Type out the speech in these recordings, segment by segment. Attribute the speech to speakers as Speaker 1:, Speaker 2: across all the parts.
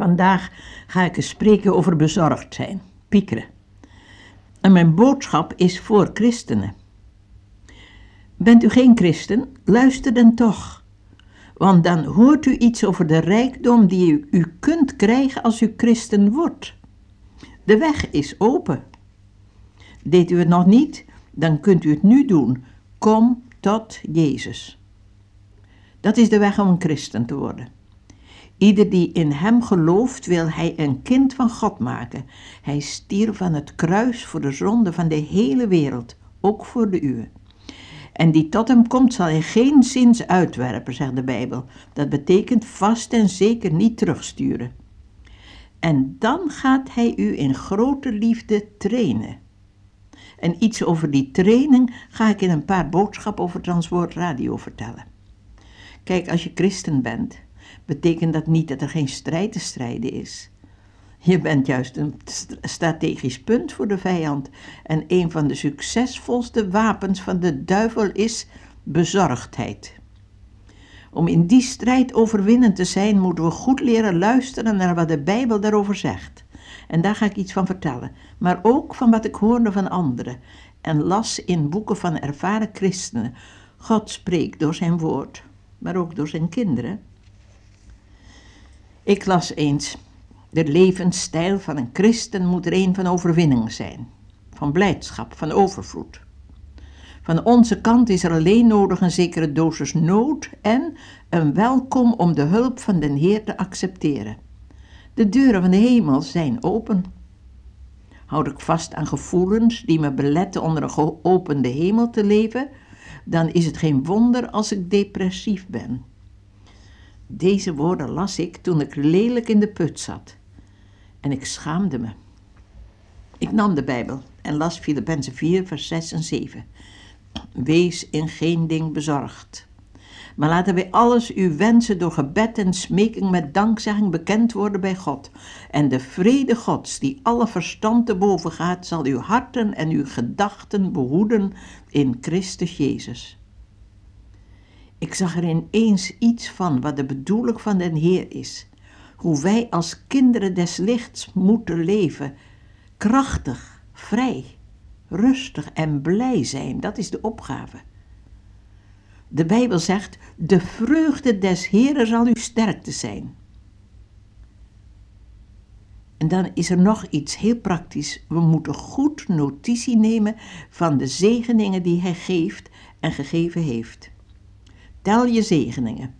Speaker 1: Vandaag ga ik eens spreken over bezorgd zijn, piekeren. En mijn boodschap is voor christenen. Bent u geen christen? Luister dan toch. Want dan hoort u iets over de rijkdom die u, u kunt krijgen als u christen wordt. De weg is open. Deed u het nog niet, dan kunt u het nu doen. Kom tot Jezus. Dat is de weg om een christen te worden. Ieder die in hem gelooft, wil hij een kind van God maken. Hij stierf aan het kruis voor de zonde van de hele wereld, ook voor de uwe. En die tot hem komt, zal hij geen zins uitwerpen, zegt de Bijbel. Dat betekent vast en zeker niet terugsturen. En dan gaat hij u in grote liefde trainen. En iets over die training ga ik in een paar boodschappen over Transwoord Radio vertellen. Kijk, als je christen bent, betekent dat niet dat er geen strijd te strijden is. Je bent juist een strategisch punt voor de vijand en een van de succesvolste wapens van de duivel is bezorgdheid. Om in die strijd overwinnend te zijn, moeten we goed leren luisteren naar wat de Bijbel daarover zegt. En daar ga ik iets van vertellen, maar ook van wat ik hoorde van anderen en las in boeken van ervaren christenen. God spreekt door zijn woord, maar ook door zijn kinderen. Ik las eens, de levensstijl van een christen moet er een van overwinning zijn, van blijdschap, van overvloed. Van onze kant is er alleen nodig een zekere dosis nood en een welkom om de hulp van den Heer te accepteren. De deuren van de hemel zijn open. Houd ik vast aan gevoelens die me beletten onder een geopende hemel te leven, dan is het geen wonder als ik depressief ben. Deze woorden las ik toen ik lelijk in de put zat. En ik schaamde me. Ik nam de Bijbel en las Filippenzen 4, vers 6 en 7. Wees in geen ding bezorgd. Maar laten wij alles uw wensen door gebed en smeking met dankzegging bekend worden bij God. En de vrede Gods, die alle verstand te boven gaat, zal uw harten en uw gedachten behoeden in Christus Jezus. Ik zag er ineens iets van wat de bedoeling van den Heer is. Hoe wij als kinderen des lichts moeten leven. Krachtig, vrij, rustig en blij zijn. Dat is de opgave. De Bijbel zegt: De vreugde des Heeren zal uw sterkte zijn. En dan is er nog iets heel praktisch. We moeten goed notitie nemen van de zegeningen die Hij geeft en gegeven heeft. Tel je zegeningen.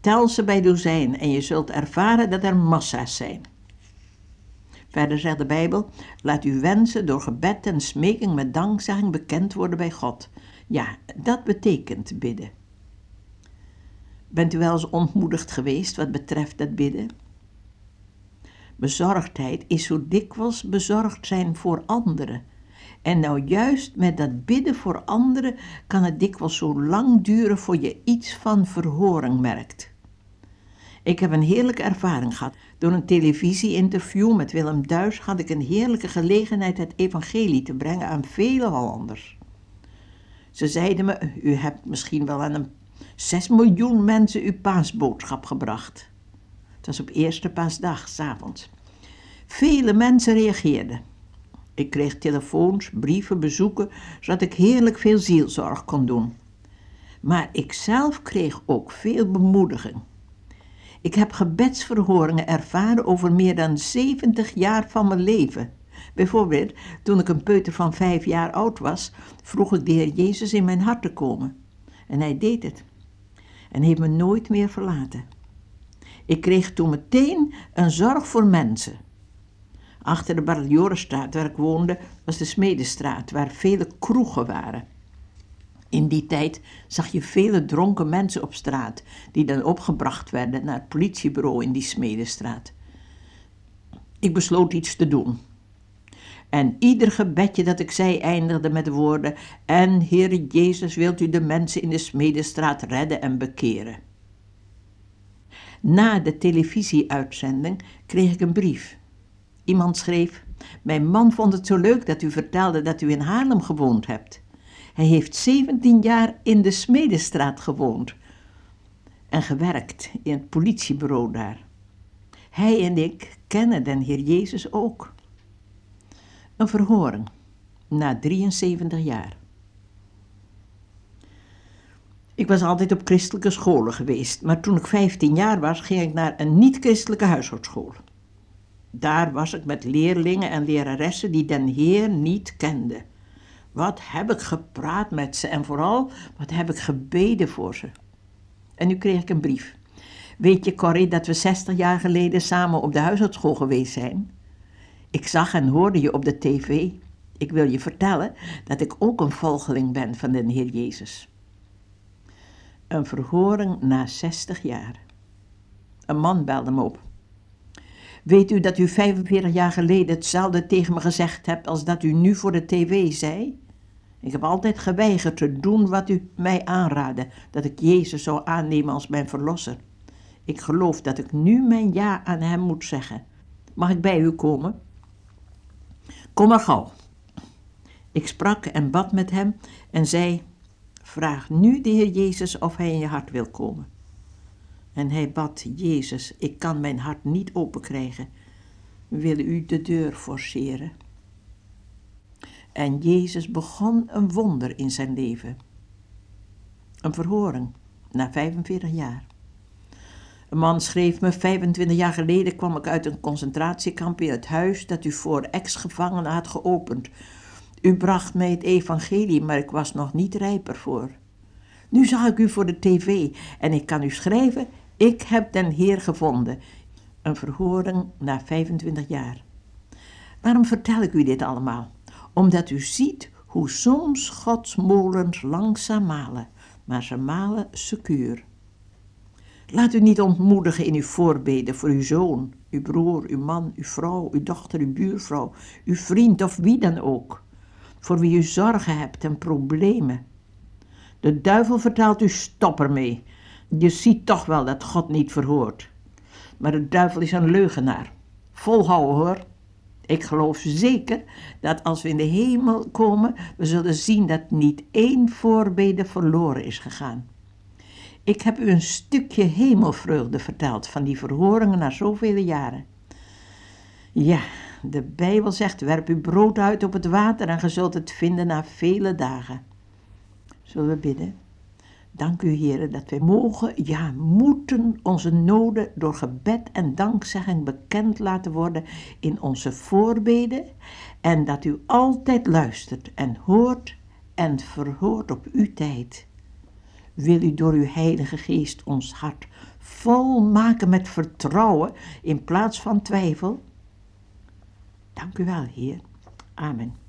Speaker 1: Tel ze bij dozijn en je zult ervaren dat er massa's zijn. Verder zegt de Bijbel: Laat uw wensen door gebed en smeking met dankzegging bekend worden bij God. Ja, dat betekent bidden. Bent u wel eens ontmoedigd geweest wat betreft dat bidden? Bezorgdheid is zo dikwijls bezorgd zijn voor anderen en nou juist met dat bidden voor anderen kan het dikwijls zo lang duren voor je iets van verhoring merkt. Ik heb een heerlijke ervaring gehad. Door een televisie-interview met Willem Duis had ik een heerlijke gelegenheid het evangelie te brengen aan vele Hollanders. Ze zeiden me, u hebt misschien wel aan een 6 miljoen mensen uw paasboodschap gebracht. Het was op eerste paasdag, s'avonds. Vele mensen reageerden. Ik kreeg telefoons, brieven, bezoeken, zodat ik heerlijk veel zielzorg kon doen. Maar ik zelf kreeg ook veel bemoediging. Ik heb gebedsverhoringen ervaren over meer dan 70 jaar van mijn leven. Bijvoorbeeld, toen ik een peuter van vijf jaar oud was, vroeg ik de Heer Jezus in mijn hart te komen. En hij deed het. En heeft me nooit meer verlaten. Ik kreeg toen meteen een zorg voor mensen. Achter de Barriorenstraat waar ik woonde was de Smedestraat, waar vele kroegen waren. In die tijd zag je vele dronken mensen op straat, die dan opgebracht werden naar het politiebureau in die Smedestraat. Ik besloot iets te doen. En ieder gebedje dat ik zei eindigde met de woorden: En Heere Jezus, wilt u de mensen in de Smedestraat redden en bekeren? Na de televisieuitzending kreeg ik een brief. Iemand schreef: Mijn man vond het zo leuk dat u vertelde dat u in Haarlem gewoond hebt. Hij heeft 17 jaar in de Smedestraat gewoond en gewerkt in het politiebureau daar. Hij en ik kennen den Heer Jezus ook. Een verhoring na 73 jaar. Ik was altijd op christelijke scholen geweest, maar toen ik 15 jaar was, ging ik naar een niet-christelijke huishoudschool. Daar was ik met leerlingen en leraressen die den Heer niet kenden. Wat heb ik gepraat met ze en vooral wat heb ik gebeden voor ze. En nu kreeg ik een brief. Weet je, Corrie, dat we 60 jaar geleden samen op de huishoudschool geweest zijn? Ik zag en hoorde je op de tv. Ik wil je vertellen dat ik ook een volgeling ben van de Heer Jezus. Een verhoring na 60 jaar. Een man belde me op. Weet u dat u 45 jaar geleden hetzelfde tegen me gezegd hebt als dat u nu voor de tv zei? Ik heb altijd geweigerd te doen wat u mij aanraadde, dat ik Jezus zou aannemen als mijn verlosser. Ik geloof dat ik nu mijn ja aan hem moet zeggen. Mag ik bij u komen? Kom maar gauw. Ik sprak en bad met hem en zei: Vraag nu de Heer Jezus of hij in je hart wil komen. En hij bad: Jezus, ik kan mijn hart niet openkrijgen. Wil u de deur forceren? En Jezus begon een wonder in zijn leven. Een verhoring na 45 jaar. Een man schreef me: 25 jaar geleden kwam ik uit een concentratiekamp in het huis dat u voor ex-gevangenen had geopend. U bracht mij het evangelie, maar ik was nog niet rijper voor. Nu zag ik u voor de tv en ik kan u schrijven: ik heb den Heer gevonden. Een verhoring na 25 jaar. Waarom vertel ik u dit allemaal? Omdat u ziet hoe soms Gods molens langzaam malen, maar ze malen secuur. Laat u niet ontmoedigen in uw voorbeden voor uw zoon, uw broer, uw man, uw vrouw, uw dochter, uw buurvrouw, uw vriend of wie dan ook, voor wie u zorgen hebt en problemen. De duivel vertelt u stop ermee. Je ziet toch wel dat God niet verhoort. Maar de duivel is een leugenaar. Volhouden hoor. Ik geloof zeker dat als we in de hemel komen, we zullen zien dat niet één voorbede verloren is gegaan. Ik heb u een stukje hemelvreugde verteld van die verhoringen na zoveel jaren. Ja, de Bijbel zegt: werp uw brood uit op het water en ge zult het vinden na vele dagen. Zullen we bidden? Dank u, Heer, dat wij mogen, ja, moeten onze noden door gebed en dankzegging bekend laten worden in onze voorbeden en dat u altijd luistert en hoort en verhoort op uw tijd. Wil u door uw Heilige Geest ons hart vol maken met vertrouwen in plaats van twijfel? Dank u wel, Heer. Amen.